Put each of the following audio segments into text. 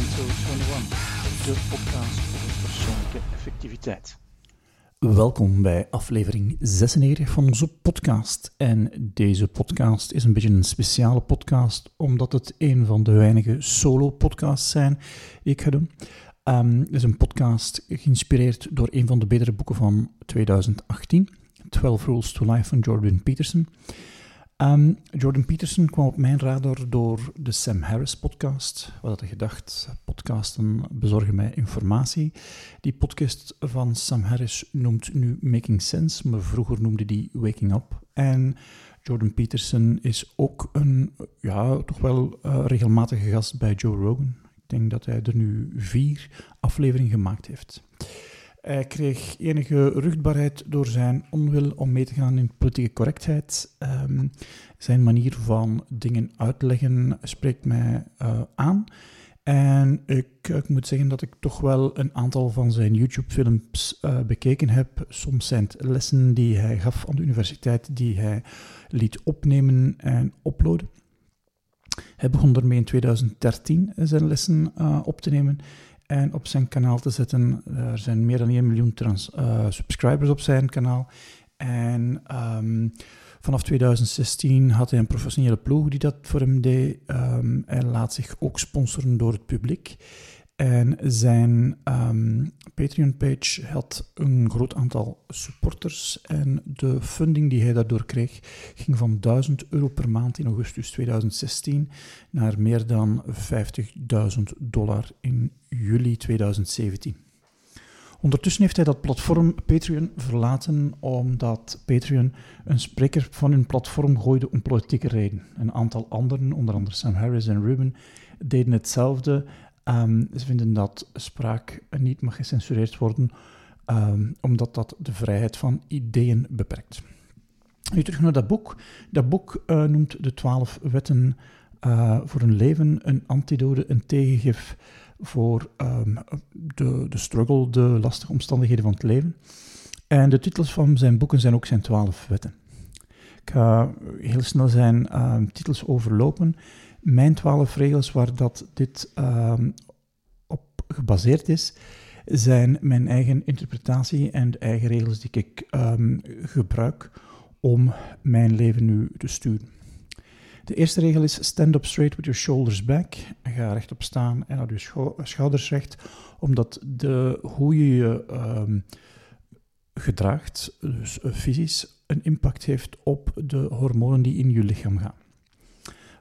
Mental 21, de podcast over persoonlijke effectiviteit. Welkom bij aflevering 96 van onze podcast. En deze podcast is een beetje een speciale podcast, omdat het een van de weinige solo-podcasts zijn die ik ga doen. Um, het is een podcast geïnspireerd door een van de betere boeken van 2018, 12 Rules to Life van Jordan Peterson. Um, Jordan Peterson kwam op mijn radar door de Sam Harris podcast. Wat had ik gedacht? Podcasten bezorgen mij informatie. Die podcast van Sam Harris noemt nu Making Sense, maar vroeger noemde die Waking Up. En Jordan Peterson is ook een, ja, toch wel uh, regelmatige gast bij Joe Rogan. Ik denk dat hij er nu vier afleveringen gemaakt heeft. Hij kreeg enige ruchtbaarheid door zijn onwil om mee te gaan in politieke correctheid. Um, zijn manier van dingen uitleggen spreekt mij uh, aan. En ik, ik, moet zeggen dat ik toch wel een aantal van zijn YouTube-films uh, bekeken heb. Soms zijn het lessen die hij gaf aan de universiteit, die hij liet opnemen en uploaden. Hij begon ermee in 2013 zijn lessen op te nemen en op zijn kanaal te zetten. Er zijn meer dan 1 miljoen trans, uh, subscribers op zijn kanaal. En um, vanaf 2016 had hij een professionele ploeg die dat voor hem deed. Um, hij laat zich ook sponsoren door het publiek. En zijn um, Patreon-page had een groot aantal supporters. En de funding die hij daardoor kreeg ging van 1000 euro per maand in augustus 2016 naar meer dan 50.000 dollar in juli 2017. Ondertussen heeft hij dat platform Patreon verlaten omdat Patreon een spreker van hun platform gooide om politieke reden. Een aantal anderen, onder andere Sam Harris en Ruben, deden hetzelfde. Um, ze vinden dat spraak niet mag gecensureerd worden, um, omdat dat de vrijheid van ideeën beperkt. Nu terug naar dat boek. Dat boek uh, noemt de twaalf wetten uh, voor een leven, een antidote, een tegengif voor um, de, de struggle, de lastige omstandigheden van het leven. En de titels van zijn boeken zijn ook zijn twaalf wetten. Ik ga heel snel zijn titels overlopen mijn twaalf regels waar dat dit uh, op gebaseerd is, zijn mijn eigen interpretatie en de eigen regels die ik um, gebruik om mijn leven nu te sturen. De eerste regel is stand up straight with your shoulders back. Ga rechtop staan en houd je schou schouders recht, omdat de, hoe je je um, gedraagt, dus fysisch, een impact heeft op de hormonen die in je lichaam gaan.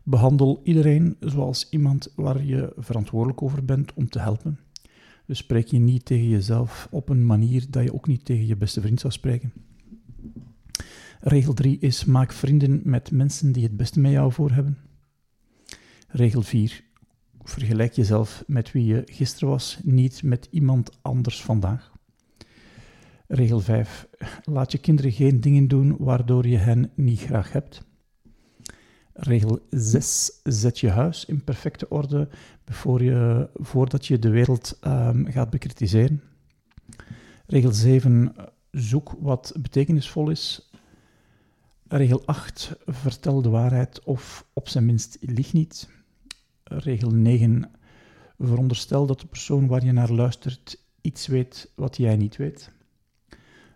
Behandel iedereen zoals iemand waar je verantwoordelijk over bent om te helpen. Dus spreek je niet tegen jezelf op een manier dat je ook niet tegen je beste vriend zou spreken. Regel 3 is maak vrienden met mensen die het beste met jou voor hebben. Regel 4. Vergelijk jezelf met wie je gisteren was, niet met iemand anders vandaag. Regel 5. Laat je kinderen geen dingen doen waardoor je hen niet graag hebt. Regel 6. Zet je huis in perfecte orde je, voordat je de wereld um, gaat bekritiseren. Regel 7. Zoek wat betekenisvol is. Regel 8. Vertel de waarheid of op zijn minst lieg niet. Regel 9. Veronderstel dat de persoon waar je naar luistert iets weet wat jij niet weet.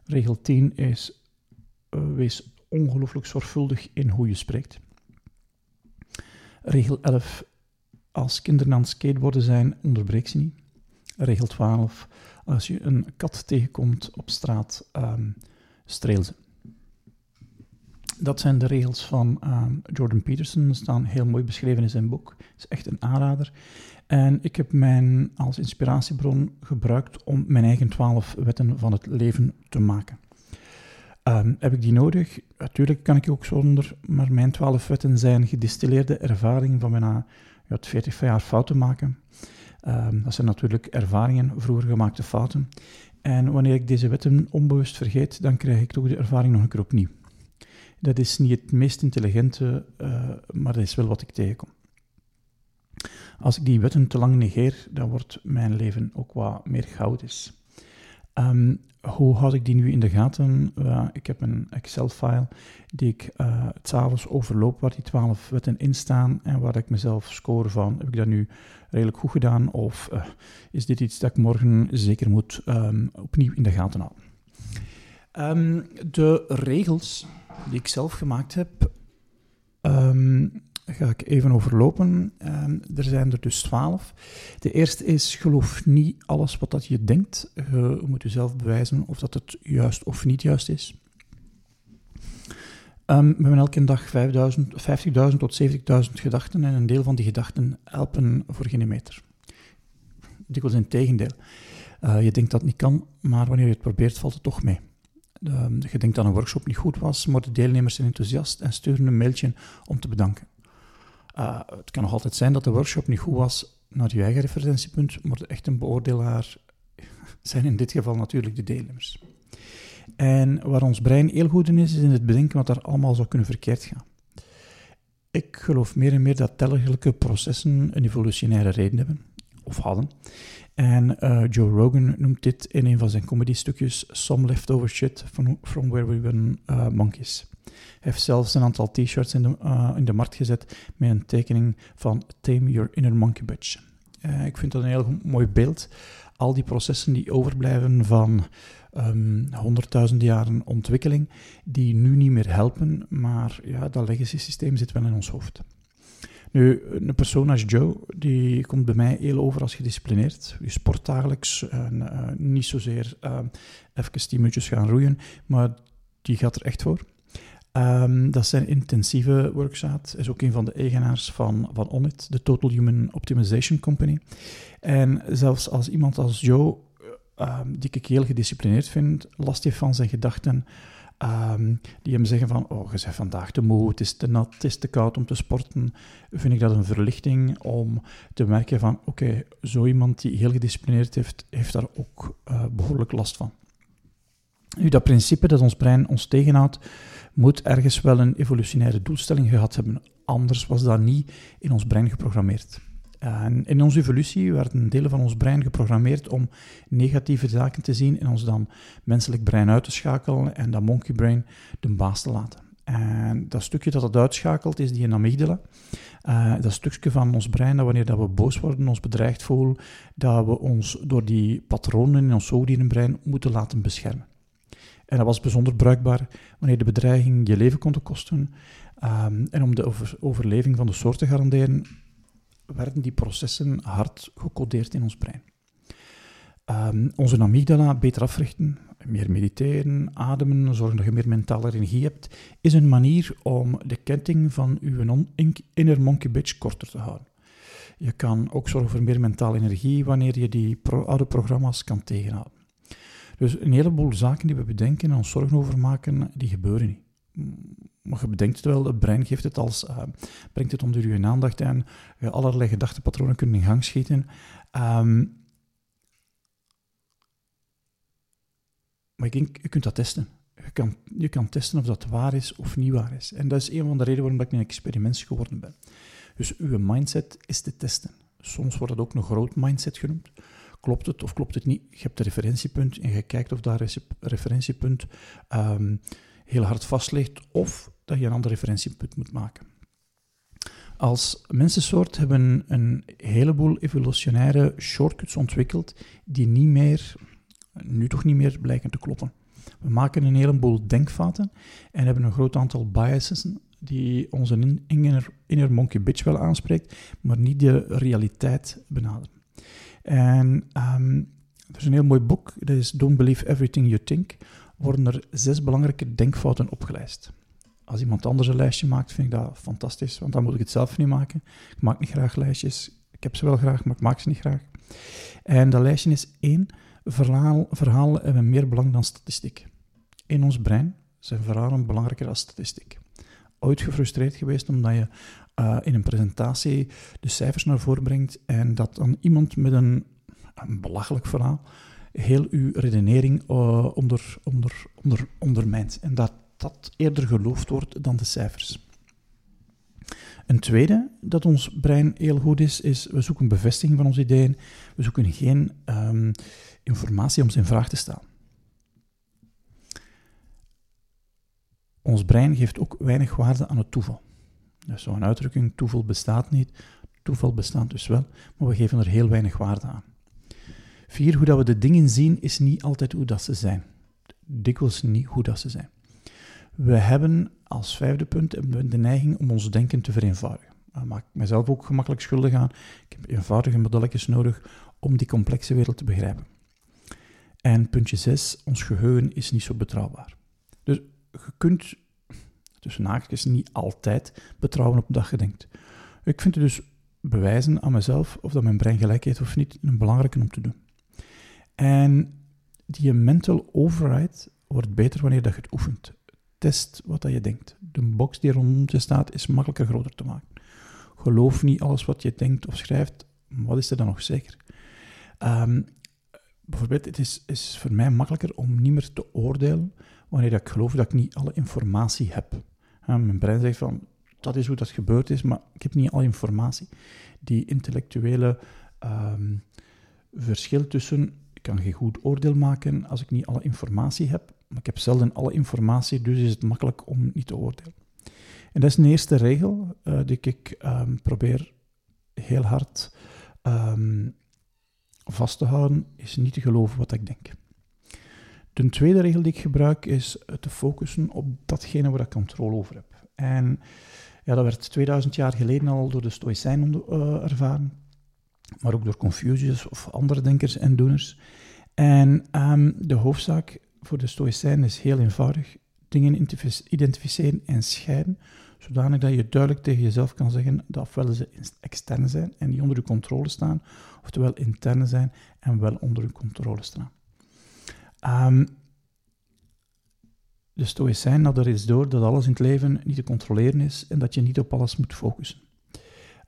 Regel 10 is: uh, wees ongelooflijk zorgvuldig in hoe je spreekt. Regel 11. Als kinderen aan het skateboarden zijn, onderbreek ze niet. Regel 12. Als je een kat tegenkomt op straat, um, streel ze. Dat zijn de regels van um, Jordan Peterson. Staan heel mooi beschreven in zijn boek. Is echt een aanrader. En ik heb mijn als inspiratiebron gebruikt om mijn eigen twaalf wetten van het leven te maken. Um, heb ik die nodig? Natuurlijk kan ik ook zonder, maar mijn twaalf wetten zijn gedistilleerde ervaringen van bijna ja, 40 jaar fouten maken. Um, dat zijn natuurlijk ervaringen, vroeger gemaakte fouten. En wanneer ik deze wetten onbewust vergeet, dan krijg ik toch de ervaring nog een keer opnieuw. Dat is niet het meest intelligente, uh, maar dat is wel wat ik tegenkom. Als ik die wetten te lang negeer, dan wordt mijn leven ook wat meer chaotisch. Ehm, hoe houd ik die nu in de gaten? Ik heb een Excel-file die ik uh, s'avonds overloop, waar die 12 wetten in staan en waar ik mezelf score van, heb ik dat nu redelijk goed gedaan of uh, is dit iets dat ik morgen zeker moet um, opnieuw in de gaten houden? Um, de regels die ik zelf gemaakt heb, um, ga ik even overlopen. Um, er zijn er dus twaalf. De eerste is, geloof niet alles wat dat je denkt. Je moet jezelf bewijzen of dat het juist of niet juist is. Um, we hebben elke dag 50.000 tot 70.000 gedachten en een deel van die gedachten helpen voor geen meter. Dikwijls in tegendeel. Uh, je denkt dat het niet kan, maar wanneer je het probeert, valt het toch mee. Uh, je denkt dat een workshop niet goed was, maar de deelnemers zijn enthousiast en sturen een mailtje om te bedanken. Uh, het kan nog altijd zijn dat de workshop niet goed was naar je eigen referentiepunt, maar de echte beoordelaar zijn in dit geval natuurlijk de deelnemers. En waar ons brein heel goed in is, is in het bedenken wat er allemaal zou kunnen verkeerd gaan. Ik geloof meer en meer dat telgelijke processen een evolutionaire reden hebben, of hadden. En uh, Joe Rogan noemt dit in een van zijn comedy-stukjes Some Leftover Shit from, from Where We Were uh, Monkeys. Heeft zelfs een aantal t-shirts in, de, uh, in de markt gezet met een tekening van Tame Your Inner Monkey Bitch. Uh, ik vind dat een heel mooi beeld. Al die processen die overblijven van um, honderdduizenden jaren ontwikkeling, die nu niet meer helpen, maar ja, dat legacy systeem zit wel in ons hoofd. Nu, een persoon als Joe, die komt bij mij heel over als gedisciplineerd. Je sport dagelijks, en, uh, niet zozeer uh, even tien minuutjes gaan roeien, maar die gaat er echt voor. Um, dat zijn intensieve workshops. is ook een van de eigenaars van, van Onit, de Total Human Optimization Company. En zelfs als iemand als Joe, um, die ik heel gedisciplineerd vind, last heeft van zijn gedachten, um, die hem zeggen van, oh, je bent vandaag te moe, het is te nat, het is te koud om te sporten, vind ik dat een verlichting om te merken van, oké, zo iemand die heel gedisciplineerd heeft, heeft daar ook uh, behoorlijk last van. Nu, dat principe dat ons brein ons tegenhoudt, moet ergens wel een evolutionaire doelstelling gehad hebben. Anders was dat niet in ons brein geprogrammeerd. En in onze evolutie werden delen van ons brein geprogrammeerd om negatieve zaken te zien en ons dan menselijk brein uit te schakelen en dat monkey brain de baas te laten. En dat stukje dat het uitschakelt is die amygdala. Uh, dat stukje van ons brein dat wanneer dat we boos worden, ons bedreigd voelen, dat we ons door die patronen in ons zoogdierenbrein moeten laten beschermen. En dat was bijzonder bruikbaar wanneer de bedreiging je leven kon kosten. Um, en om de over, overleving van de soort te garanderen, werden die processen hard gecodeerd in ons brein. Um, onze amygdala beter africhten, meer mediteren, ademen, zorgen dat je meer mentale energie hebt, is een manier om de ketting van uw inner monkey bitch korter te houden. Je kan ook zorgen voor meer mentale energie wanneer je die oude programma's kan tegenhouden. Dus een heleboel zaken die we bedenken en ons zorgen over maken, die gebeuren niet. Maar je bedenkt het wel, het brein geeft het als, uh, brengt het onder je aandacht je allerlei gedachtepatronen kunnen in gang schieten. Um, maar je kunt dat testen. Je kan, je kan testen of dat waar is of niet waar is. En dat is een van de redenen waarom ik een experiment geworden ben. Dus uw mindset is te testen. Soms wordt het ook een groot mindset genoemd klopt het of klopt het niet? Je hebt een referentiepunt en je kijkt of dat referentiepunt um, heel hard vast ligt of dat je een ander referentiepunt moet maken. Als mensensoort hebben een heleboel evolutionaire shortcuts ontwikkeld die niet meer, nu toch niet meer blijken te kloppen. We maken een heleboel denkvaten en hebben een groot aantal biases die onze inner, inner monkey bitch wel aanspreekt, maar niet de realiteit benaderen. En um, er is een heel mooi boek, dat is Don't Believe Everything You Think, worden er zes belangrijke denkfouten opgelijst. Als iemand anders een lijstje maakt, vind ik dat fantastisch, want dan moet ik het zelf niet maken. Ik maak niet graag lijstjes. Ik heb ze wel graag, maar ik maak ze niet graag. En dat lijstje is één, verhalen hebben meer belang dan statistiek. In ons brein zijn verhalen belangrijker dan statistiek. Ooit gefrustreerd geweest omdat je uh, in een presentatie de cijfers naar voren brengt en dat dan iemand met een, een belachelijk verhaal heel uw redenering uh, onder, onder, onder, ondermijnt. En dat dat eerder geloofd wordt dan de cijfers. Een tweede dat ons brein heel goed is, is we zoeken bevestiging van onze ideeën. We zoeken geen um, informatie om ze in vraag te stellen. Ons brein geeft ook weinig waarde aan het toeval. Dus zo'n uitdrukking, toeval bestaat niet, toeval bestaat dus wel, maar we geven er heel weinig waarde aan. Vier, hoe dat we de dingen zien, is niet altijd hoe dat ze zijn. Dikwijls niet hoe dat ze zijn. We hebben als vijfde punt de neiging om ons denken te vereenvoudigen. Daar maak ik mezelf ook gemakkelijk schuldig aan. Ik heb eenvoudige modelletjes nodig om die complexe wereld te begrijpen. En puntje 6, ons geheugen is niet zo betrouwbaar. Dus je kunt, tussen haakjes, niet altijd betrouwen op dat je denkt. Ik vind het dus bewijzen aan mezelf of dat mijn brein gelijk heeft of niet, een belangrijke om te doen. En die mental override wordt beter wanneer dat je het oefent. Test wat dat je denkt. De box die rondom je staat is makkelijker groter te maken. Geloof niet alles wat je denkt of schrijft. Wat is er dan nog zeker? Um, bijvoorbeeld, het is, is voor mij makkelijker om niet meer te oordelen wanneer ik geloof dat ik niet alle informatie heb. Mijn brein zegt van, dat is hoe dat gebeurd is, maar ik heb niet alle informatie. Die intellectuele um, verschil tussen, ik kan geen goed oordeel maken als ik niet alle informatie heb, maar ik heb zelden alle informatie, dus is het makkelijk om niet te oordelen. En dat is een eerste regel uh, die ik um, probeer heel hard um, vast te houden, is niet te geloven wat ik denk. De tweede regel die ik gebruik is te focussen op datgene waar ik controle over heb. En ja, dat werd 2000 jaar geleden al door de Stoïcijnen uh, ervaren, maar ook door Confucius of andere denkers en doeners. En um, de hoofdzaak voor de Stoïcijnen is heel eenvoudig: dingen identificeren en scheiden, zodanig dat je duidelijk tegen jezelf kan zeggen dat ofwel ze externe zijn en niet onder je controle staan, oftewel interne zijn en wel onder je controle staan. Um, de Stoïcijnen hadden er eens door dat alles in het leven niet te controleren is en dat je niet op alles moet focussen.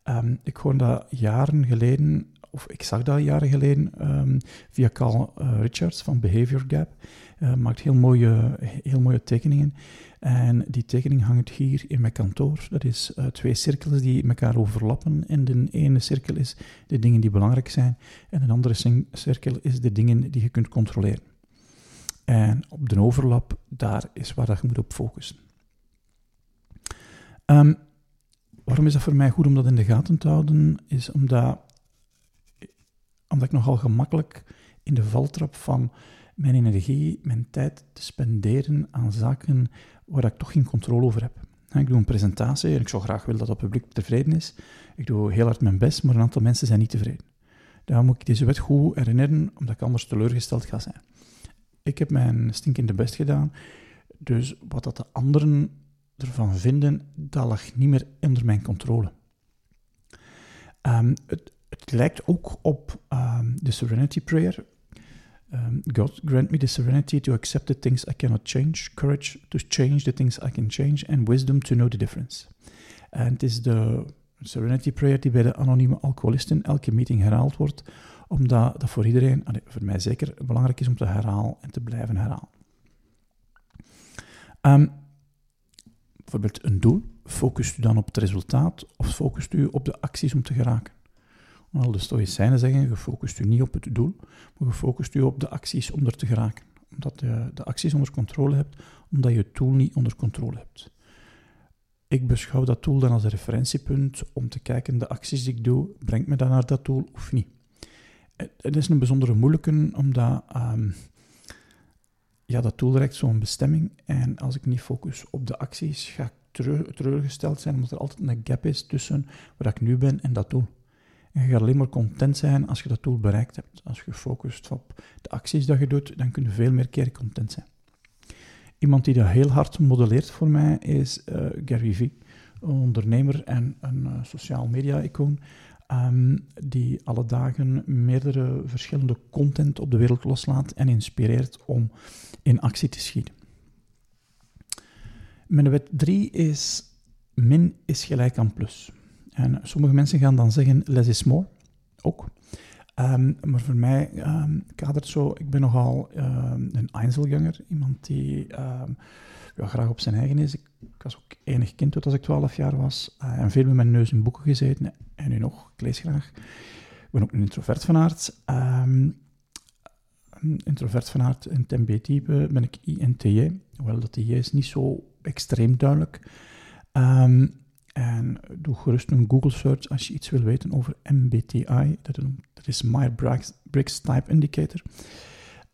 Um, ik hoorde dat jaren geleden, of ik zag dat jaren geleden, um, via Carl uh, Richards van Behavior Gap. Uh, maakt heel mooie, heel mooie tekeningen. En die tekening hangt hier in mijn kantoor. Dat is uh, twee cirkels die elkaar overlappen. En de ene cirkel is de dingen die belangrijk zijn. En een andere cirkel is de dingen die je kunt controleren. En op de overlap, daar is waar je moet op focussen. Um, waarom is dat voor mij goed om dat in de gaten te houden? Is omdat, omdat ik nogal gemakkelijk in de valtrap van mijn energie, mijn tijd te spenderen aan zaken waar ik toch geen controle over heb. Ik doe een presentatie en ik zou graag willen dat het publiek tevreden is. Ik doe heel hard mijn best, maar een aantal mensen zijn niet tevreden. Daarom moet ik deze wet goed herinneren, omdat ik anders teleurgesteld ga zijn. Ik heb mijn stinkende best gedaan, dus wat dat de anderen ervan vinden, dat lag niet meer onder mijn controle. Um, het, het, lijkt ook op um, de Serenity Prayer. Um, God grant me the serenity to accept the things I cannot change, courage to change the things I can change, and wisdom to know the difference. En het is de Serenity Prayer die bij de anonieme alcoholisten elke meeting herhaald wordt, omdat dat voor iedereen, voor mij zeker, belangrijk is om te herhalen en te blijven herhalen. Um, bijvoorbeeld een doel, focust u dan op het resultaat of focust u op de acties om te geraken? Al de Stoïcijnen zeggen, gefocust u niet op het doel, maar gefocust u op de acties om er te geraken. Omdat je de acties onder controle hebt, omdat je het doel niet onder controle hebt. Ik beschouw dat doel dan als een referentiepunt om te kijken, de acties die ik doe, brengt me dan naar dat doel of niet? Het is een bijzondere moeilijke, omdat um, ja, dat doel reikt zo'n bestemming. En als ik niet focus op de acties, ga ik teleurgesteld zijn, omdat er altijd een gap is tussen waar ik nu ben en dat doel. En je gaat alleen maar content zijn als je dat doel bereikt hebt. Als je focust op de acties dat je doet, dan kun je veel meer keer content zijn. Iemand die dat heel hard modelleert voor mij is uh, Gary Vee, een ondernemer en een uh, sociaal media-icoon, um, die alle dagen meerdere verschillende content op de wereld loslaat en inspireert om in actie te schieten. Mijn wet 3 is min is gelijk aan plus. En sommige mensen gaan dan zeggen less is more, ook. Ehm, maar voor mij um, kadert zo, ik ben nogal een Einzelganger, iemand die graag op zijn eigen is. Ik, was ook enig kind tot als ik 12 jaar was uh, en veel met mijn neus in boeken gezeten en nu nog, ik lees graag. Ik ben ook een introvert van aard. een introvert van aard, een TMB-type ben ik INTJ, hoewel dat J is niet zo extreem duidelijk. En doe gerust een Google search als je iets wil weten over MBTI. Dat, dat is Myers-Briggs Type Indicator.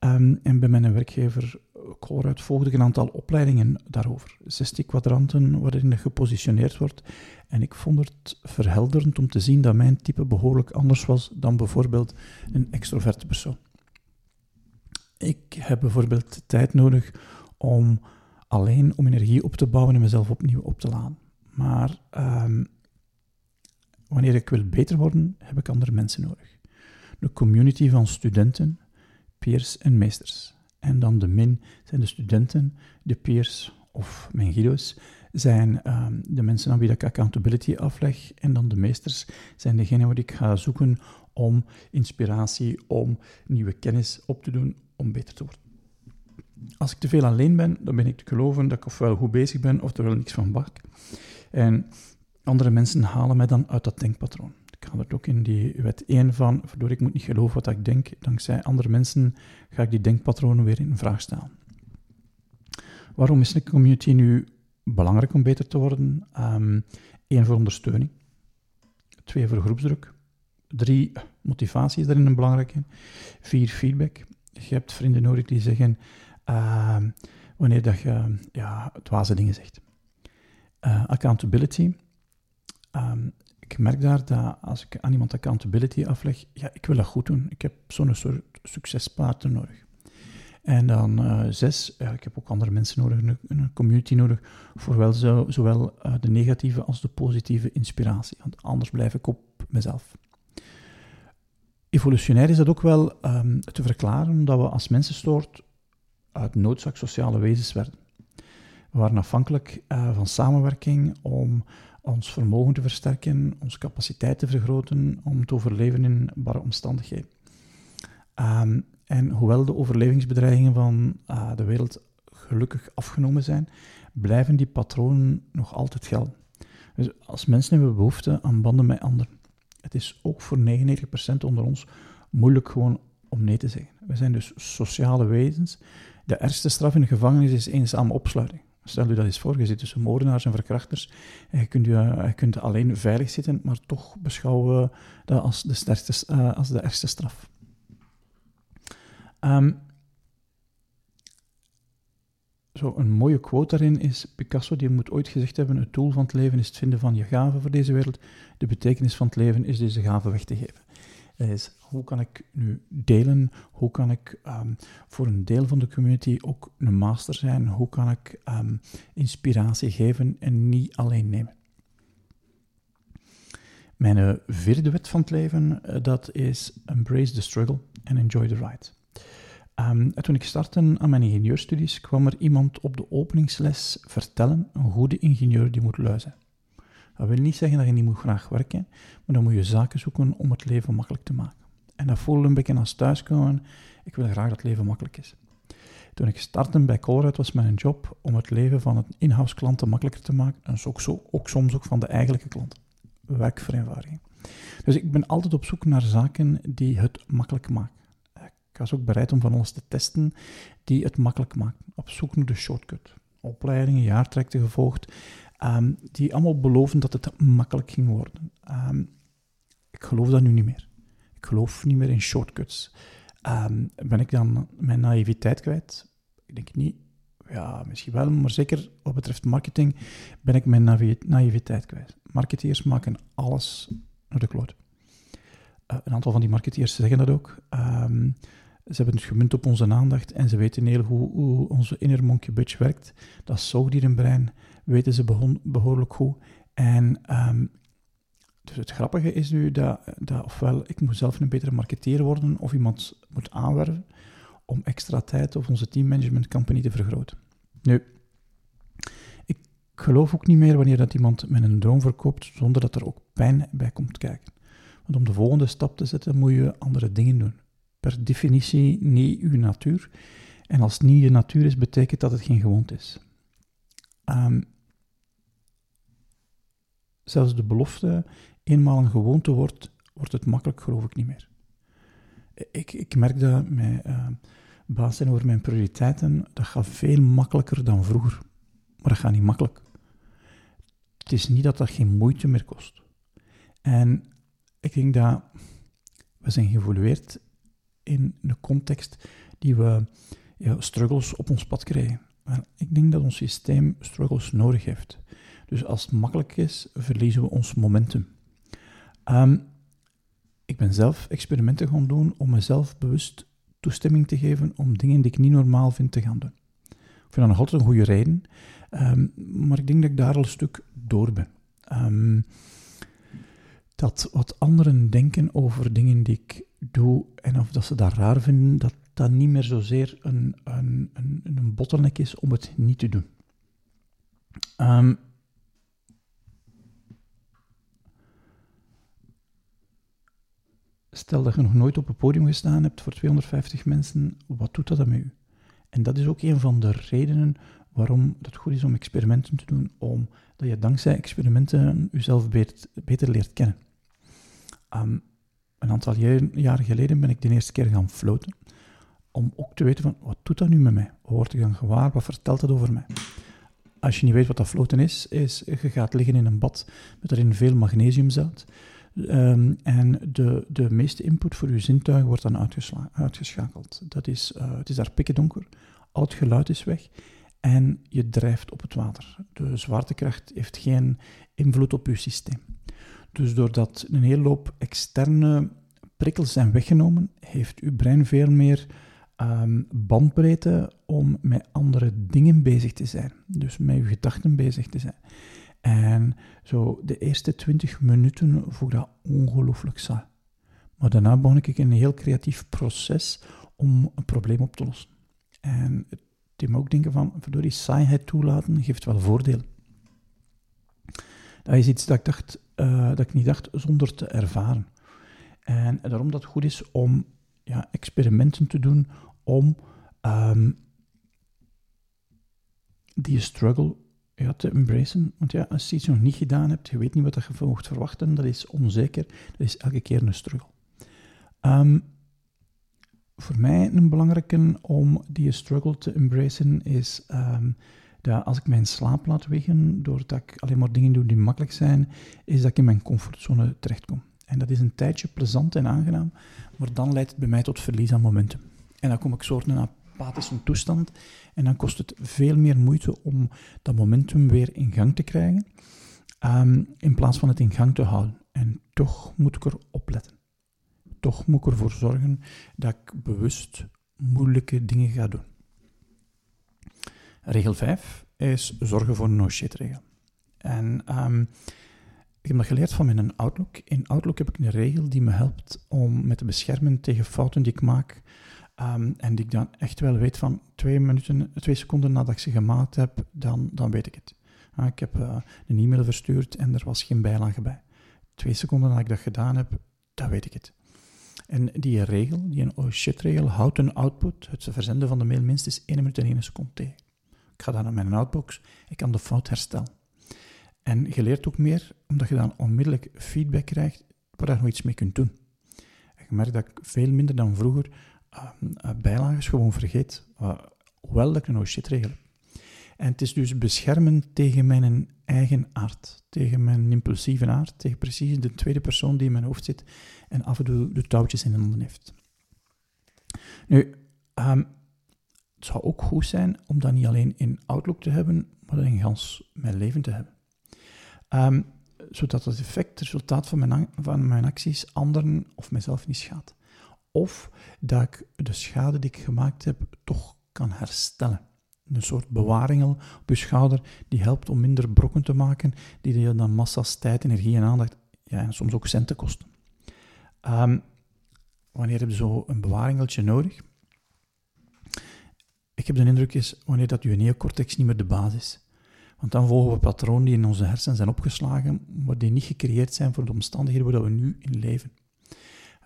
Um, en bij mijn werkgever Colruyt volgde ik een aantal opleidingen daarover. 60 kwadranten waarin gepositioneerd wordt. En ik vond het verhelderend om te zien dat mijn type behoorlijk anders was dan bijvoorbeeld een extroverte persoon. Ik heb bijvoorbeeld tijd nodig om alleen om energie op te bouwen en mezelf opnieuw op te laden. Maar um, wanneer ik wil beter worden, heb ik andere mensen nodig. De community van studenten, peers en meesters. En dan de min zijn de studenten, de peers of mijn Guido's zijn um, de mensen aan wie ik accountability afleg. En dan de meesters zijn degenen waar ik ga zoeken om inspiratie, om nieuwe kennis op te doen, om beter te worden. Als ik te veel alleen ben, dan ben ik te geloven dat ik ofwel goed bezig ben, of er wel niks van bak. En andere mensen halen mij dan uit dat denkpatroon. Ik ga er ook in die wet 1 van, waardoor ik moet niet geloven wat ik denk. Dankzij andere mensen ga ik die denkpatronen weer in vraag stellen. Waarom is een community nu belangrijk om beter te worden? Um, voor ondersteuning. Twee, voor groepsdruk. Drie, motivatie is daarin een belangrijke. Vier, feedback. Je hebt vrienden nodig die zeggen uh, wanneer dat je ja, dwaze dingen zegt. Uh, accountability. Um, ik merk daar dat als ik aan iemand accountability afleg, ja, ik wil dat goed doen. Ik heb zo'n soort succespartner nodig. En dan uh, zes, ja, ik heb ook andere mensen nodig, een, community nodig, voor wel zo, zowel uh, de negatieve als de positieve inspiratie. Want anders blijf ik op mezelf. Evolutionair is dat ook wel um, te verklaren, dat we als mensensoort uit noodzaak sociale wezens werden. We waren afhankelijk van samenwerking om ons vermogen te versterken, onze capaciteit te vergroten, om te overleven in barre omstandigheden. Um, en hoewel de overlevingsbedreigingen van uh, de wereld gelukkig afgenomen zijn, blijven die patronen nog altijd gelden. Dus als mensen hebben behoefte aan banden met anderen. Het is ook voor 99% onder ons moeilijk gewoon om nee te zeggen. We zijn dus sociale wezens. De ergste straf in de gevangenis is eenzame opsluiting. Stel je dat eens voor, je zit tussen moordenaars en verkrachters en je kunt, je, je kunt alleen veilig zitten, maar toch beschouwen we dat als de, sterkste, uh, als de ergste straf. Um, zo een mooie quote daarin is Picasso, die moet ooit gezegd hebben, het doel van het leven is het vinden van je gave voor deze wereld, de betekenis van het leven is deze gave weg te geven is hoe kan ik nu delen, hoe kan ik um, voor een deel van de community ook een master zijn, hoe kan ik um, inspiratie geven en niet alleen nemen. Mijn uh, vierde wet van het leven, uh, dat is embrace the struggle and enjoy the ride. Um, toen ik startte aan mijn ingenieurstudies, kwam er iemand op de openingsles vertellen, een goede ingenieur die moet luizen. Dat wil niet zeggen dat je niet moet graag werken, maar dan moet je zaken zoeken om het leven makkelijk te maken. En dat voelde een beetje als thuiskomen. Ik wil graag dat het leven makkelijk is. Toen ik startte bij Colruyt was mijn job om het leven van het in-house makkelijker te maken. En zo, ook soms ook van de eigenlijke klant. Werkvereenvoudiging. Dus ik ben altijd op zoek naar zaken die het makkelijk maken. Ik was ook bereid om van alles te testen die het makkelijk maken. Op zoek naar de shortcut. Opleidingen, jaartrajecten gevolgd um, die allemaal beloven dat het makkelijk ging worden. Um, ik geloof dat nu niet meer. Ik geloof niet meer in shortcuts. Um, ben ik dan mijn naïviteit kwijt? Ik denk niet. Ja, misschien wel, maar zeker wat betreft marketing ben ik mijn naïviteit kwijt. Marketeers maken alles naar de kloot. Uh, een aantal van die marketeers zeggen dat ook. Ze hebben het gemunt op onze aandacht en ze weten heel hoe, hoe onze inner monkey bitch werkt. Dat zoogdierenbrein weten ze behoorlijk goed. En um, dus het grappige is nu dat, dat ofwel ik moet zelf een betere marketeer worden of iemand moet aanwerven om extra tijd of onze teammanagement company te vergroten. Nu, ik geloof ook niet meer wanneer dat iemand met een droom verkoopt zonder dat er ook pijn bij komt kijken. Want om de volgende stap te zetten, moet je andere dingen doen. Per definitie niet je natuur. En als het niet je natuur is, betekent dat het geen gewoonte is. Um, zelfs de belofte, eenmaal een gewoonte wordt, wordt het makkelijk, geloof ik niet meer. Ik, ik merk dat met uh, baas zijn over mijn prioriteiten, dat gaat veel makkelijker dan vroeger. Maar dat gaat niet makkelijk. Het is niet dat dat geen moeite meer kost. En ik denk dat we zijn geëvolueerd in een context die we struggles op ons pad krijgen. Maar ik denk dat ons systeem struggles nodig heeft. Dus als het makkelijk is, verliezen we ons momentum. Um, ik ben zelf experimenten gaan doen om mezelf bewust toestemming te geven om dingen die ik niet normaal vind te gaan doen. Ik vind dat nog altijd een goede reden, um, maar ik denk dat ik daar al een stuk door ben. Um, dat wat anderen denken over dingen die ik doe en of dat ze dat raar vinden, dat dat niet meer zozeer een, een, een, een bottleneck is om het niet te doen. Um, stel dat je nog nooit op een podium gestaan hebt voor 250 mensen, wat doet dat dan met u? En dat is ook een van de redenen waarom het goed is om experimenten te doen, omdat je dankzij experimenten jezelf beter, leert kennen. Um, een aantal jaren geleden ben ik de eerste keer gaan floten, om ook te weten van, wat doet dat nu met mij? Wat word ik dan gewaar? Wat vertelt dat over mij? Als je niet weet wat dat floten is, is je gaat liggen in een bad met erin veel magnesiumzout. Um, en de, de meeste input voor je zintuigen wordt dan uitgeschakeld. Dat is, uh, het is daar pikken donker, al het geluid is weg en je drijft op het water. De zwaartekracht heeft geen invloed op je systeem. Dus doordat een hele hoop externe prikkels zijn weggenomen, heeft uw brein veel meer um, bandbreedte om met andere dingen bezig te zijn. Dus met uw gedachten bezig te zijn. En zo de eerste twintig minuten voelde dat ongelooflijk saai. Maar daarna begon ik een heel creatief proces om een probleem op te lossen. En het deed ook denken van, die saaiheid toelaten geeft wel voordeel. Dat is iets dat ik, dacht, uh, dat ik niet dacht zonder te ervaren. En daarom dat het goed is om ja, experimenten te doen om um, die struggle te embracen. Want ja, als je iets nog niet gedaan hebt, je weet niet wat je mocht verwachten, dat is onzeker, dat is elke keer een struggle. Um, voor mij een belangrijke om die struggle te embracen is um, dat als ik mijn slaap laat wegen, doordat ik alleen maar dingen doe die makkelijk zijn, is dat ik in mijn comfortzone terechtkom. En dat is een tijdje plezant en aangenaam, maar dan leidt het bij mij tot verlies aan momentum. En dan kom ik soort een apathische toestand. En dan kost het veel meer moeite om dat momentum weer in gang te krijgen, um, in plaats van het in gang te houden. En toch moet ik erop letten. Toch moet ik ervoor zorgen dat ik bewust moeilijke dingen ga doen. Regel 5 is zorgen voor een no-shit regel. En um, ik heb dat geleerd van mijn Outlook. In Outlook heb ik een regel die me helpt om met te beschermen tegen fouten die ik maak Um, en die ik dan echt wel weet van twee, minuten, twee seconden nadat ik ze gemaakt heb, dan, dan weet ik het. Uh, ik heb uh, een e-mail verstuurd en er was geen bijlage bij. Twee seconden nadat ik dat gedaan heb, dan weet ik het. En die regel, die een oh shit-regel, houdt een output, het verzenden van de mail, minstens 1 minuut en 1 seconde tegen. Ik ga dan naar mijn outbox, ik kan de fout herstellen. En je leert ook meer, omdat je dan onmiddellijk feedback krijgt waar je nog iets mee kunt doen. En je merkt dat ik veel minder dan vroeger bijlages gewoon vergeet. Hoewel dat ik een shit regel. En het is dus beschermen tegen mijn eigen aard, tegen mijn impulsieve aard, tegen precies de tweede persoon die in mijn hoofd zit en af en toe de touwtjes in handen heeft. Nu, um, het zou ook goed zijn om dat niet alleen in Outlook te hebben, maar in gans mijn leven te hebben. Um, zodat het effect, het resultaat van mijn, van mijn acties anderen of mijzelf niet schaadt. Of dat ik de schade die ik gemaakt heb toch kan herstellen. Een soort bewaring op je schouder die helpt om minder brokken te maken, die dan massa's tijd, energie en aandacht, ja, en soms ook centen kosten. Um, wanneer heb je zo een bewaringeltje nodig? Ik heb de indruk is wanneer dat je neocortex niet meer de basis is. Want dan volgen we patronen die in onze hersenen zijn opgeslagen, maar die niet gecreëerd zijn voor de omstandigheden waar we nu in leven.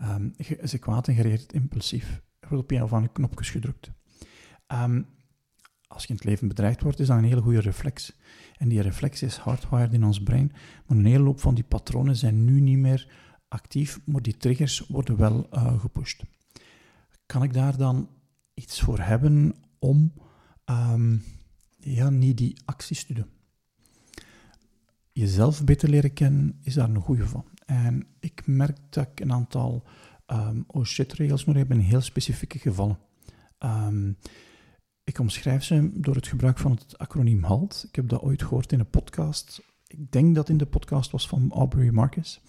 Um, ze kwaad en gereageerd impulsief. Er wordt op een of andere knopjes gedrukt. Um, als je in het leven bedreigd wordt, is dat een hele goede reflex. En die reflex is hardwired in ons brein, maar een hele loop van die patronen zijn nu niet meer actief, maar die triggers worden wel uh, gepusht. Kan ik daar dan iets voor hebben om um, ja, niet die acties te doen? Jezelf beter leren kennen is daar een goede van. En ik merk dat ik een aantal um, oh shit regels nog heb in heel specifieke gevallen. Um, ik omschrijf ze door het gebruik van het acroniem HALT. Ik heb dat ooit gehoord in een podcast. Ik denk dat in de podcast was van Aubrey Marcus.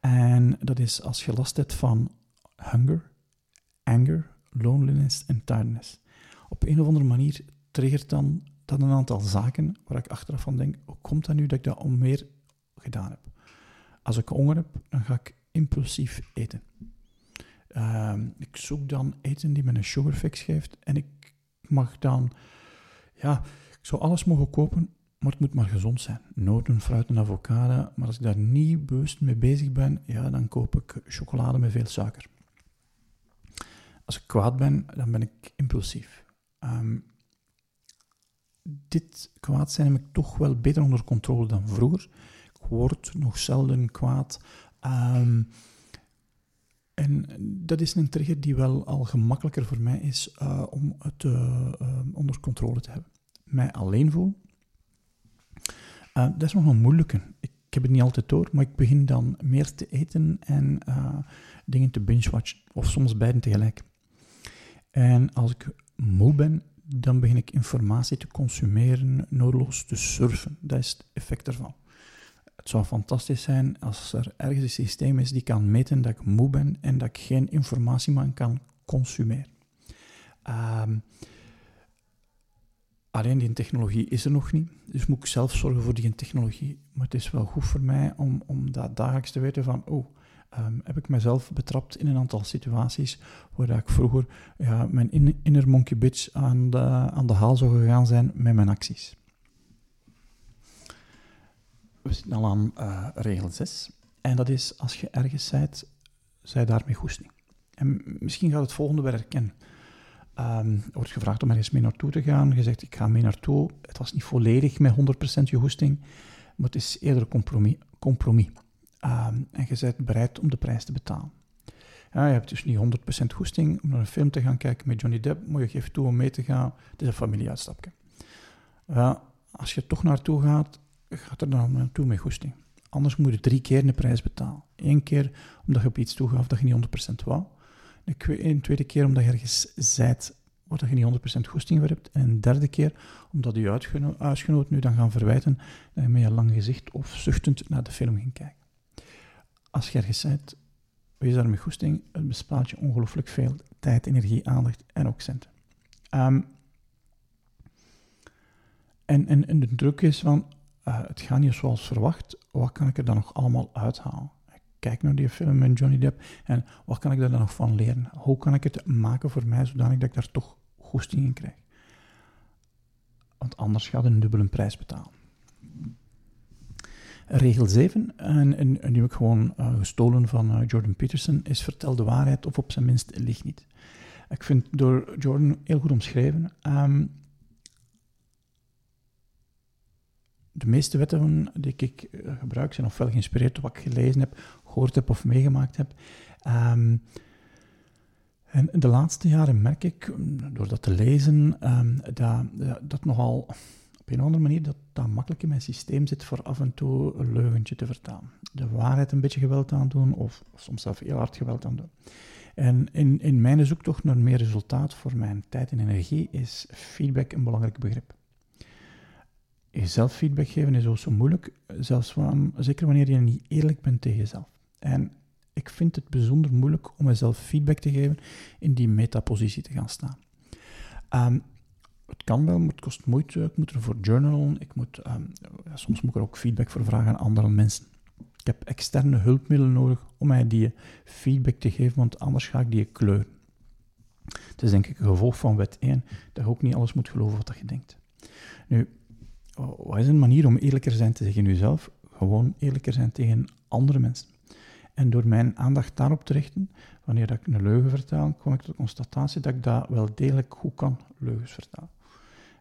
En dat is als je last hebt van hunger, anger, loneliness en tiredness. Op een of andere manier triggert dan dat een aantal zaken waar ik achteraf van denk, hoe komt dat nu dat ik dat al meer gedaan heb? Als ik honger heb, dan ga ik impulsief eten. Ehm, ik zoek dan eten die me een sugar fix geeft en ik mag dan, ja, ik zou alles mogen kopen, maar het moet maar gezond zijn. Noten, fruit en avocado. Maar als ik daar niet bewust mee bezig ben, ja, dan koop ik chocolade met veel suiker. Als ik kwaad ben, dan ben ik impulsief. Ehm, dit kwaad zijn heb ik toch wel beter onder controle dan vroeger. Ik word nog zelden kwaad. Um, en dat is een trigger die wel al gemakkelijker voor mij is uh, om het uh, onder controle te hebben. Mij alleen voel, uh, dat is nog een moeilijke. Ik, ik, heb het niet altijd door, maar ik begin dan meer te eten en dingen te binge-watchen, of soms beiden tegelijk. En als ik moe ben, dan begin ik informatie te consumeren, noodloos te surfen. Dat is het effect ervan. Het zou fantastisch zijn als er ergens een systeem is die kan meten dat ik moe ben en dat ik geen informatie meer kan consumeren. Um, alleen die technologie is er nog niet, dus moet ik zelf zorgen voor die technologie. Maar het is wel goed voor mij om, om dat dagelijks te weten van, oh, um, heb ik mezelf betrapt in een aantal situaties waar ik vroeger ja, mijn inner monkey bitch aan de, aan de haal zou gegaan zijn met mijn acties we zitten al aan uh, regel 6. En dat is, als je ergens zijt, zij daarmee goesting. En misschien gaat het volgende wel herkennen. Um, er wordt gevraagd om ergens mee naartoe te gaan. Je zegt, ik ga mee naartoe. Het was niet volledig met 100% je goesting, maar het is eerder een compromis. compromis. Um, en je bent bereid om de prijs te betalen. Ja, je hebt dus niet 100% goesting om naar een film te gaan kijken met Johnny Depp, maar je geeft toe om mee te gaan. Het is een familieuitstapje. Als je toch naartoe gaat, gaat er dan naartoe met goesting. Anders moet je drie keer de prijs betalen. Eén keer omdat je op iets toegaf dat je niet 100% wou. Een tweede keer omdat je ergens zijt waar je niet 100% goesting hebt. En een derde keer omdat je uitgenoot nu dan gaan verwijten dat je met je lang gezicht of zuchtend naar de film ging kijken. Als je ergens zijt, wees daar met goesting, het bespaart je ongelooflijk veel tijd, energie, aandacht en ook centen. Ehm, en, en, en de druk is van, uh, het gaat niet zoals verwacht, wat kan ik er dan nog allemaal uithalen? Ik kijk naar die film met Johnny Depp en wat kan ik daar dan nog van leren? Hoe kan ik het maken voor mij zodanig dat ik daar toch goesting in krijg? Want anders gaat een dubbele prijs betalen. Regel 7, en, en, die heb ik gewoon uh, gestolen van uh, Jordan Peterson, is vertel de waarheid of op zijn minst lieg niet. Ik vind door Jordan heel goed omschreven. Um, de meeste wetten die ik eh, gebruik zijn ofwel geïnspireerd door wat ik gelezen heb, gehoord heb of meegemaakt heb. Um, en de laatste jaren merk ik, door dat te lezen, um, dat, dat nogal op een of andere manier dat dat makkelijk in mijn systeem zit voor af en toe een leugentje te vertalen. De waarheid een beetje geweld aan doen, of soms zelf heel hard geweld aan doen. En in, in mijn zoektocht naar meer resultaat voor mijn tijd en energie is feedback een belangrijk begrip jezelf feedback geven is ook zo moeilijk, zelfs zeker wanneer je niet eerlijk bent tegen jezelf. En ik vind het bijzonder moeilijk om mezelf feedback te geven in die metapositie te gaan staan. Ehm, het kan wel, maar het kost moeite. Ik moet ervoor journalen. Ik moet, ehm, soms moet ik er ook feedback voor vragen aan andere mensen. Ik heb externe hulpmiddelen nodig om mij die feedback te geven, want anders ga ik die kleuren. Het is denk ik een gevolg van wet 1 dat je ook niet alles moet geloven wat je denkt. Nu, wat is een manier om eerlijker zijn tegen jezelf? Gewoon eerlijker zijn tegen andere mensen. En door mijn aandacht daarop te richten, wanneer ik een leugen vertel, kom ik tot de constatatie dat ik dat wel degelijk goed kan, leugens vertellen.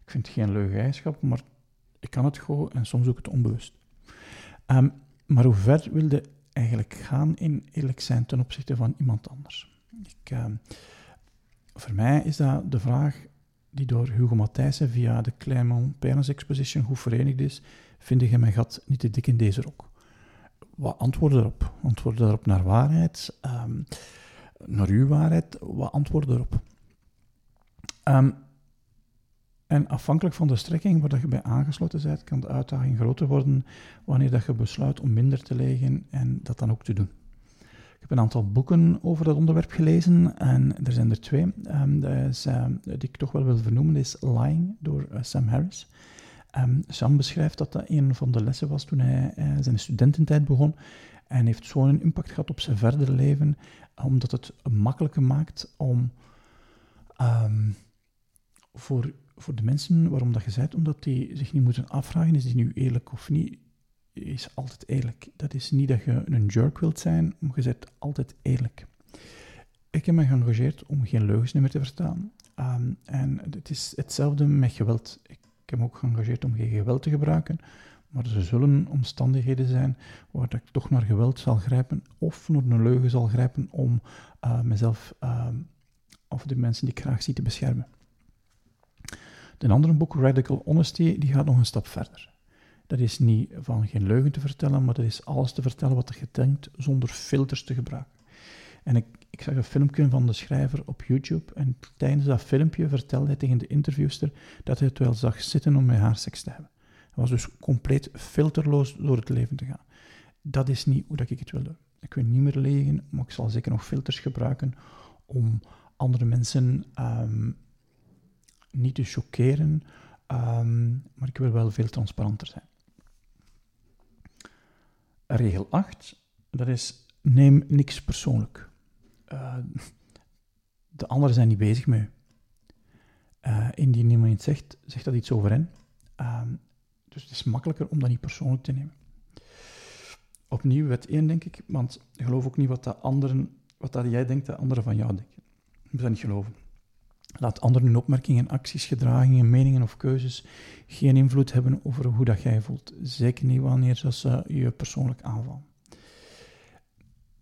Ik vind het geen leugeneigenschap, maar ik kan het gewoon en soms ook het onbewust. Ehm, maar hoe ver wilde eigenlijk gaan in eerlijk zijn ten opzichte van iemand anders? Ik, ehm, voor mij is dat de vraag die door Hugo Matthijssen via de Claremont Parents Exposition goed verenigd is, vind je mijn gat niet te dik in deze rok? Wat antwoorden erop? Antwoorden erop naar waarheid? Um, naar uw waarheid? Wat antwoorden erop? Um, en afhankelijk van de strekking waar je bij aangesloten bent, kan de uitdaging groter worden wanneer dat je besluit om minder te leggen en dat dan ook te doen. Ik heb een aantal boeken over dat onderwerp gelezen en er zijn er twee. Is, uh, die ik toch wel wil vernoemen, is Lying door uh, Sam Harris. Um, Sam beschrijft dat dat een van de lessen was toen hij uh, zijn studententijd begon en heeft zo'n impact gehad op zijn verdere leven, omdat het makkelijker maakt om voor, voor de mensen waarom dat je bent, omdat die zich niet moeten afvragen, is die nu eerlijk of niet, is altijd eerlijk. Dat is niet dat je een jerk wilt zijn, maar je bent altijd eerlijk. Ik heb me geëngageerd om geen leugens meer te vertellen. Um, en het is hetzelfde met geweld. Ik heb me ook geëngageerd om geen geweld te gebruiken, maar er zullen omstandigheden zijn waar ik toch naar geweld zal grijpen of naar een leugen zal grijpen om uh, mezelf uh, of de mensen die ik graag zie te beschermen. De andere boek, Radical Honesty, die gaat nog een stap verder. Dat is niet van geen leugen te vertellen, maar dat is alles te vertellen wat je denkt zonder filters te gebruiken. En ik, ik zag een filmpje van de schrijver op YouTube en tijdens dat filmpje vertelde hij tegen de interviewster dat hij het wel zag zitten om met haar seks te hebben. Hij was dus compleet filterloos door het leven te gaan. Dat is niet hoe dat ik het wil doen. Ik wil niet meer liegen, maar ik zal zeker nog filters gebruiken om andere mensen um, niet te choqueren, um, maar ik wil wel veel transparanter zijn. Regel 8, dat is neem niks persoonlijk. Uh, de anderen zijn niet bezig met. Uh, indien iemand iets zegt, zegt dat iets over hen. Uh, dus het is makkelijker om dat niet persoonlijk te nemen. Opnieuw wet 1, denk ik, want geloof ook niet wat, dat anderen, wat dat jij denkt dat anderen van jou denken. Je dat niet geloven. Laat anderen hun opmerkingen, acties, gedragingen, meningen of keuzes geen invloed hebben over hoe dat jij voelt. Zeker niet wanneer ze je persoonlijk aanvallen.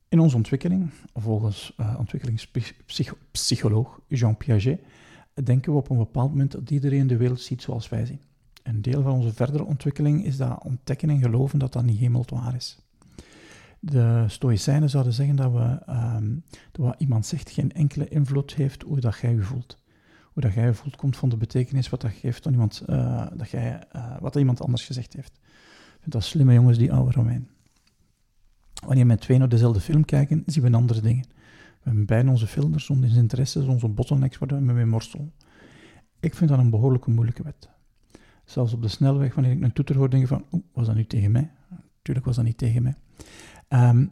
In onze ontwikkeling, volgens uh, ontwikkelingspsycholoog Jean Piaget, denken we op een bepaald moment dat iedereen de wereld ziet zoals wij zien. Een deel van onze verdere ontwikkeling is dat ontdekken en geloven dat dat niet helemaal waar is. De Stoïcijnen zouden zeggen dat, we, um, dat wat iemand zegt geen enkele invloed heeft hoe dat jij je voelt. Dat jij voelt komt van de betekenis wat dat geeft aan iemand, uh, dat jij, uh, wat iemand anders gezegd heeft. Ik vind dat slimme jongens, die oude Romein. Wanneer we met twee naar dezelfde film kijken, zien we andere dingen. We hebben beide onze filters, onze interesses, onze bottlenecks waar we mee worstelen. Ik vind dat een behoorlijke moeilijke wet. Zelfs op de snelweg, wanneer ik een toeter hoor, denk ik van, oeh, was dat nu tegen mij? Natuurlijk was dat niet tegen mij. Um,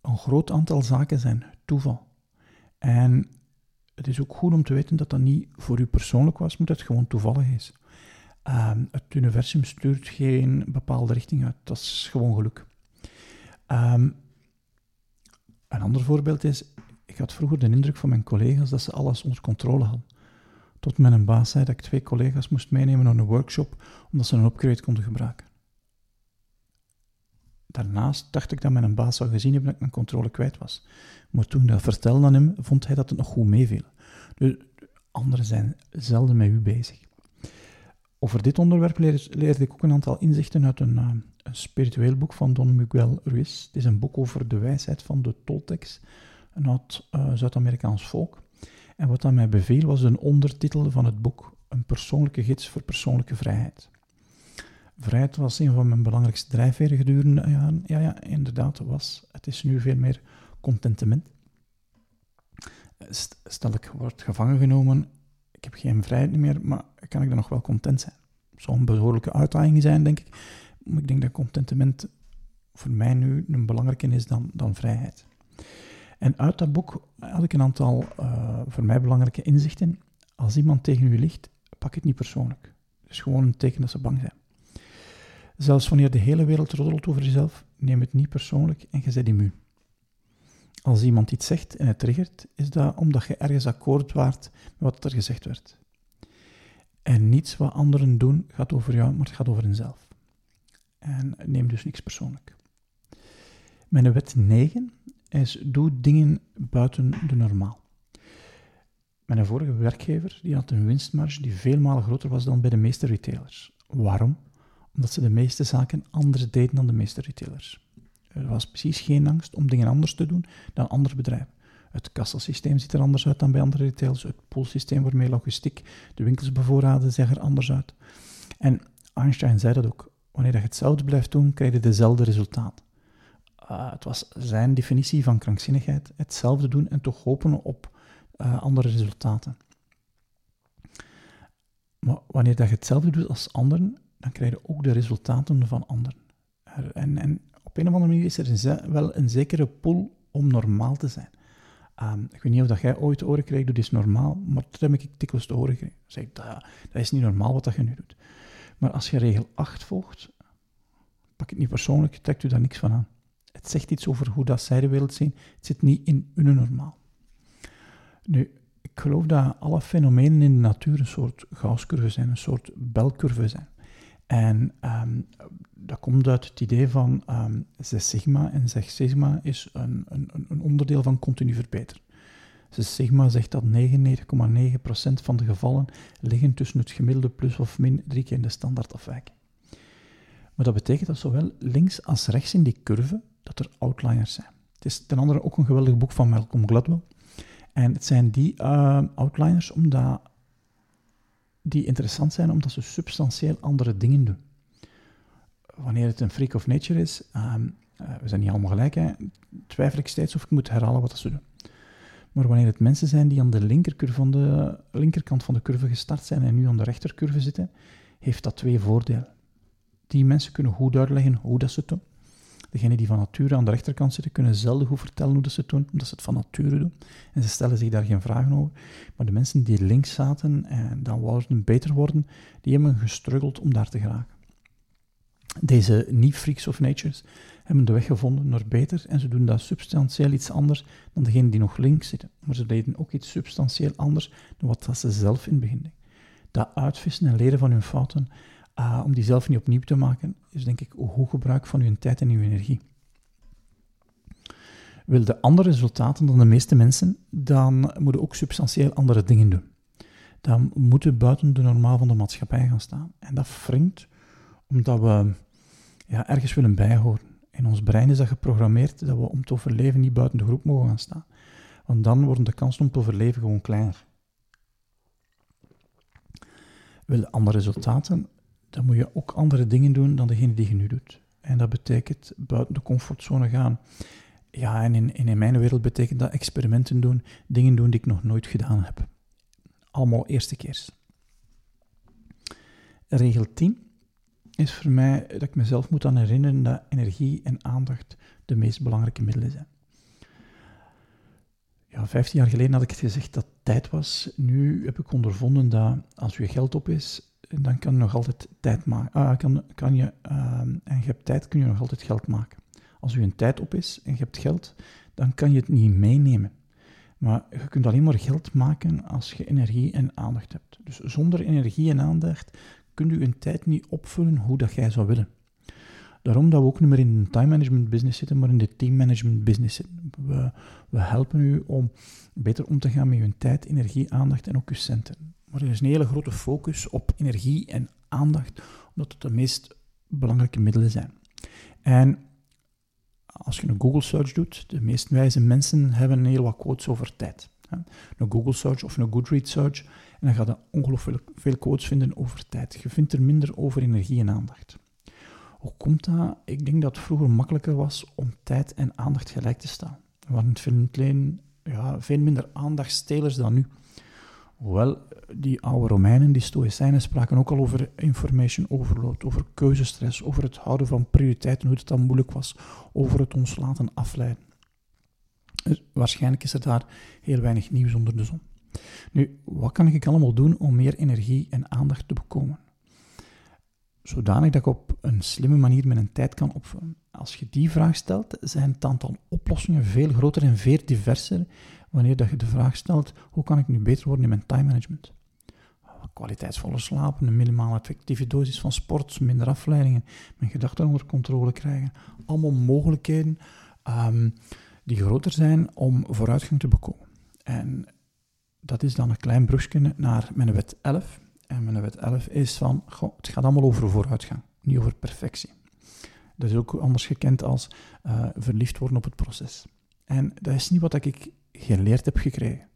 een groot aantal zaken zijn toeval. En het is ook goed om te weten dat dat niet voor u persoonlijk was, maar dat het gewoon toevallig is. Um, het universum stuurt geen bepaalde richting uit. Dat is gewoon geluk. Um, een ander voorbeeld is, ik had vroeger de indruk van mijn collega's dat ze alles onder controle hadden. Tot mijn baas zei dat ik twee collega's moest meenemen naar een workshop, omdat ze een upgrade konden gebruiken. Daarnaast dacht ik dat mijn baas zou gezien hebben dat ik mijn controle kwijt was. Maar toen ik dat vertelde aan hem, vond hij dat het nog goed meeviel. Dus anderen zijn zelden met u bezig. Over dit onderwerp leerde, ik ook een aantal inzichten uit een, uh, een, spiritueel boek van Don Miguel Ruiz. Het is een boek over de wijsheid van de Toltecs, een oud uh, Zuid-Amerikaans volk. En wat aan mij beviel was een ondertitel van het boek, een persoonlijke gids voor persoonlijke vrijheid. Vrijheid was een van mijn belangrijkste drijfveren gedurende jaren. Ja, ja, inderdaad, was. Het is nu veel meer contentement. Stel ik word gevangen genomen, ik heb geen vrijheid meer, maar kan ik dan nog wel content zijn? Zou een behoorlijke uitdaging zijn, denk ik. Maar ik denk dat contentement voor mij nu een belangrijker is dan, dan vrijheid. En uit dat boek had ik een aantal uh, voor mij belangrijke inzichten. Als iemand tegen u ligt, pak het niet persoonlijk. Het is gewoon een teken dat ze bang zijn. Zelfs wanneer de hele wereld roddelt over jezelf, neem het niet persoonlijk en je zet immuun. Als iemand iets zegt en het triggert, is dat omdat je ergens akkoord waart met wat er gezegd werd. En niets wat anderen doen gaat over jou, maar het gaat over henzelf. En neem dus niks persoonlijk. Mijn wet 9 is doe dingen buiten de normaal. Mijn vorige werkgever die had een winstmarge die veel groter was dan bij de meeste retailers. Waarom? Omdat ze de meeste zaken anders deden dan de meeste retailers. Er was precies geen angst om dingen anders te doen dan andere bedrijven. Het kassasysteem ziet er anders uit dan bij andere retailers. Het poolsysteem waarmee logistiek de winkels bevoorraden zag er anders uit. En Einstein zei dat ook. Wanneer je hetzelfde blijft doen, krijg je dezelfde resultaat. Uh, het was zijn definitie van krankzinnigheid. Hetzelfde doen en toch hopen op uh, andere resultaten. Maar wanneer je hetzelfde doet als anderen, dan krijg je ook de resultaten van anderen. En, en op een of andere manier is er wel een zekere pull om normaal te zijn. Um, ik weet niet of dat jij ooit te horen krijgt, dat is normaal, maar dat heb ik dikwijls te horen gekregen. zeg ik, dat, dat is niet normaal wat dat je nu doet. Maar als je regel 8 volgt, pak het niet persoonlijk, trekt u daar niks van aan. Het zegt iets over hoe dat zij de wereld zien. Het zit niet in hun normaal. Nu, ik geloof dat alle fenomenen in de natuur een soort gauscurve zijn, een soort belcurve zijn. En um, dat komt uit het idee van um, sigma. En zes sigma is een, een, een onderdeel van continu verbeteren. Zes sigma zegt dat 99,9% van de gevallen liggen tussen het gemiddelde plus of min drie keer de standaardafwijking. Maar dat betekent dat zowel links als rechts in die curve dat er outliers zijn. Het is ten andere ook een geweldig boek van Malcolm Gladwell. En het zijn die uh, outliners omdat die interessant zijn omdat ze substantieel andere dingen doen. Wanneer het een freak of nature is, um, uh, we zijn niet allemaal gelijk, hè, twijfel ik steeds of ik moet herhalen wat ze doen. Maar wanneer het mensen zijn die aan de, van de linkerkant van de curve gestart zijn en nu aan de rechtercurve zitten, heeft dat twee voordelen. Die mensen kunnen goed uitleggen hoe dat ze het doen. Degenen die van nature aan de rechterkant zitten, kunnen zelden goed vertellen hoe dat ze het doen, omdat ze het van nature doen. En ze stellen zich daar geen vragen over. Maar de mensen die links zaten en dan wouden beter worden, die hebben gestruggeld om daar te geraken. Deze niet-freaks of natures hebben de weg gevonden naar beter en ze doen dat substantieel iets anders dan degenen die nog links zitten. Maar ze deden ook iets substantieel anders dan wat ze zelf in het begin Dat uitvissen en leren van hun fouten uh, om die zelf niet opnieuw te maken, is denk ik goed gebruik van uw tijd en uw energie. Wil de andere resultaten dan de meeste mensen, dan moeten ook substantieel andere dingen doen. Dan moeten buiten de normaal van de maatschappij gaan staan. En dat wringt omdat we ja, ergens willen bijhoren. In ons brein is dat geprogrammeerd dat we om te overleven niet buiten de groep mogen gaan staan. Want dan worden de kansen om te overleven gewoon kleiner. Wil andere resultaten, dan moet je ook andere dingen doen dan degene die je nu doet. En dat betekent buiten de comfortzone gaan. Ja, en in, in mijn wereld betekent dat experimenten doen, dingen doen die ik nog nooit gedaan heb. Allemaal eerste keer. Regel 10 is voor mij dat ik mezelf moet aan herinneren dat energie en aandacht de meest belangrijke middelen zijn. Ja, 15 jaar geleden had ik het gezegd dat tijd was. Nu heb ik ondervonden dat als je geld op is, dan kan je nog altijd tijd maken. Ah, kan, kan je, ehm, en je hebt tijd, kun je nog altijd geld maken. Als je een tijd op is en je hebt geld, dan kan je het niet meenemen. Maar je kunt alleen maar geld maken als je energie en aandacht hebt. Dus zonder energie en aandacht kun je een tijd niet opvullen hoe dat jij zou willen. Daarom dat we ook niet meer in de time management business zitten, maar in de team management business zitten. We, we helpen u om beter om te gaan met je tijd, energie, aandacht en ook je centen. Er is een hele grote focus op energie en aandacht, omdat het de meest belangrijke middelen zijn. En als je een Google search doet, de meest wijze mensen hebben heel wat quotes over tijd. Een Google search of een Goodreads search, en dan ga je ongelooflijk veel quotes vinden over tijd. Je vindt er minder over energie en aandacht. Hoe komt dat? Ik denk dat het vroeger makkelijker was om tijd en aandacht gelijk te staan. Veel, ja, veel minder aandachtstelers dan nu. Hoewel, die oude Romeinen, die Stoïcijnen, spraken ook al over information overload, over keuzestress, over het houden van prioriteiten, hoe het dan moeilijk was, over het ons laten afleiden. Dus waarschijnlijk is er daar heel weinig nieuws onder de zon. Nu, wat kan ik allemaal doen om meer energie en aandacht te bekomen? zodanig dat ik op een slimme manier mijn tijd kan opvullen? Als je die vraag stelt, zijn het aantal oplossingen veel groter en veel diverser wanneer dat je de vraag stelt, hoe kan ik nu beter worden in mijn time management? Kwaliteitsvolle slapen, een minimale effectieve dosis van sport, minder afleidingen, mijn gedachten onder controle krijgen. Allemaal mogelijkheden um, die groter zijn om vooruitgang te bekomen. En dat is dan een klein brugje naar mijn wet 11. En mijn wet 11 is van, goh, het gaat allemaal over vooruitgang, niet over perfectie. Dat is ook anders gekend als uh, verliefd worden op het proces. En dat is niet wat ik geleerd heb gekregen.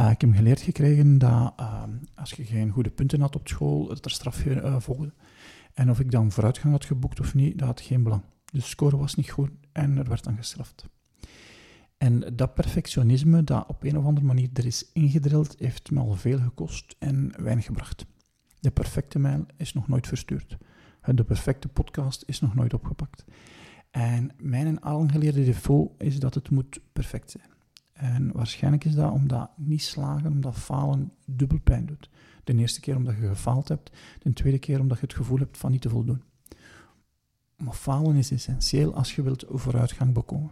Uh, ik heb geleerd gekregen dat uh, als je geen goede punten had op school, dat er straf uh, volgde. En of ik dan vooruitgang had geboekt of niet, dat had geen belang. De score was niet goed en er werd dan gestraft. En dat perfectionisme dat op een of andere manier er is ingedrild, heeft me al veel gekost en weinig gebracht. De perfecte mail is nog nooit verstuurd. De perfecte podcast is nog nooit opgepakt. En mijn aangeleerde default is dat het moet perfect zijn. En waarschijnlijk is dat omdat niet slagen, omdat falen dubbel pijn doet. De eerste keer omdat je gefaald hebt, de tweede keer omdat je het gevoel hebt van niet te voldoen. Maar falen is essentieel als je wilt vooruitgang bekomen.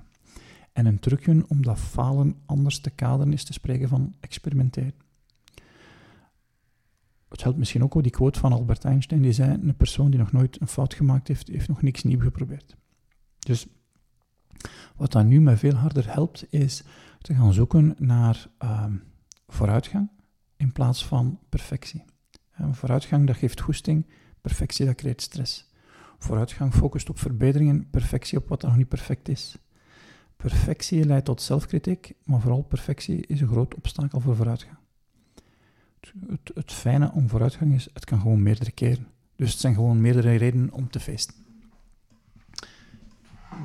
En een trucje om dat falen anders te kaderen is te spreken van experimenteren. Het helpt misschien ook, die quote van Albert Einstein, die zei, een persoon die nog nooit een fout gemaakt heeft, heeft nog niks nieuw geprobeerd. Dus wat dan nu mij veel harder helpt, is te gaan zoeken naar uh, vooruitgang in plaats van perfectie. En vooruitgang, dat geeft goesting, perfectie, dat creëert stress. Vooruitgang focust op verbeteringen, perfectie op wat nog niet perfect is. Perfectie leidt tot zelfkritiek, maar vooral perfectie is een groot obstakel voor vooruitgang. Het, het, het fijne om vooruitgang is, het kan gewoon meerdere keren. Dus het zijn gewoon meerdere redenen om te feesten.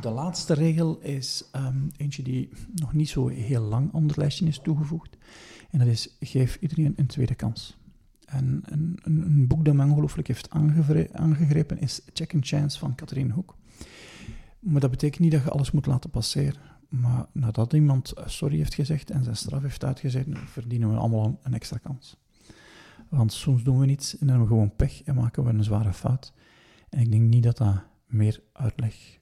De laatste regel is um, eentje die nog niet zo heel lang onder lijstje is toegevoegd. En dat is, geef iedereen een tweede kans. En een, een, een boek dat me ongelooflijk heeft aangegrepen is Second Chance van Catherine Hoek. Maar dat betekent niet dat je alles moet laten passeren. Maar nadat iemand sorry heeft gezegd en zijn straf heeft uitgezet, verdienen we allemaal een extra kans. Want soms doen we iets en hebben we gewoon pech en maken we een zware fout. En ik denk niet dat dat meer uitleg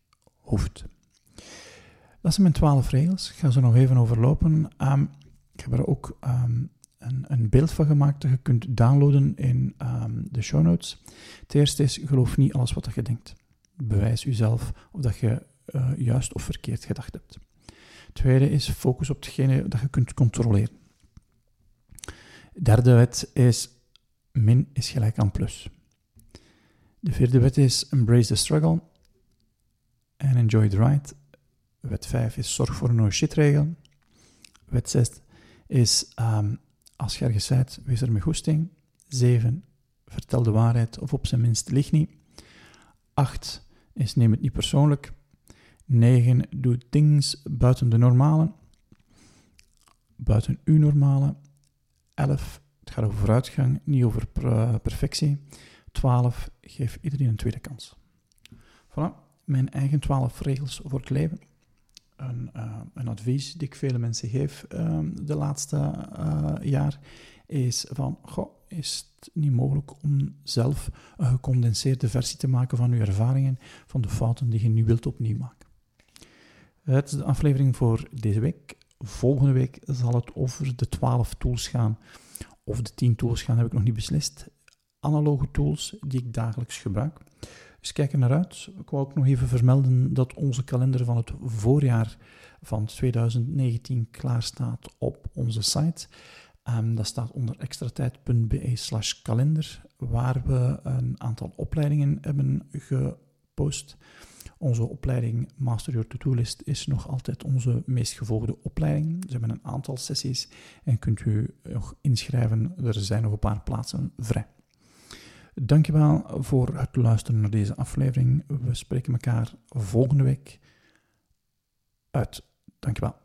Dat zijn mijn twaalf regels. Ik ga ze nog even overlopen. Um, ik heb er ook um, een, een, beeld van gemaakt dat je kunt downloaden in um, de show notes. Het eerste is, geloof niet alles wat je denkt. Bewijs jezelf of dat je uh, juist of verkeerd gedacht hebt. Het tweede is, focus op hetgene dat je kunt controleren. De derde wet is, min is gelijk aan plus. De vierde wet is, embrace the struggle en enjoy the ride. Wet 5 is zorg voor een no shit regel. Wet 6 is um, als je ergens bent, wees er met goesting. 7. Vertel de waarheid of op zijn minst lieg niet. 8 is neem het niet persoonlijk. 9. Doe things buiten de normale. Buiten uw normale. 11. Het gaat over vooruitgang, niet over perfectie. 12. Geef iedereen een tweede kans. Voilà mijn eigen twaalf regels voor het leven. Een, uh, een, advies die ik vele mensen geef uh, de laatste uh, jaar is van, is het niet mogelijk om zelf een gecondenseerde versie te maken van uw ervaringen, van de fouten die je nu wilt opnieuw maken. Het is de aflevering voor deze week. Volgende week zal het over de 12 tools gaan, of de 10 tools gaan, heb ik nog niet beslist. Analoge tools die ik dagelijks gebruik. Dus kijk er naar uit. Ik wou ook nog even vermelden dat onze kalender van het voorjaar van 2019 klaar staat op onze site. Um, dat staat onder extratijd.be slash kalender, waar we een aantal opleidingen hebben gepost. Onze opleiding Master Your To-Do List is nog altijd onze meest gevolgde opleiding. Ze hebben een aantal sessies en kunt u nog inschrijven. Er zijn nog een paar plaatsen vrij. Dankjewel voor het luisteren naar deze aflevering. We spreken elkaar volgende week uit. Dankjewel.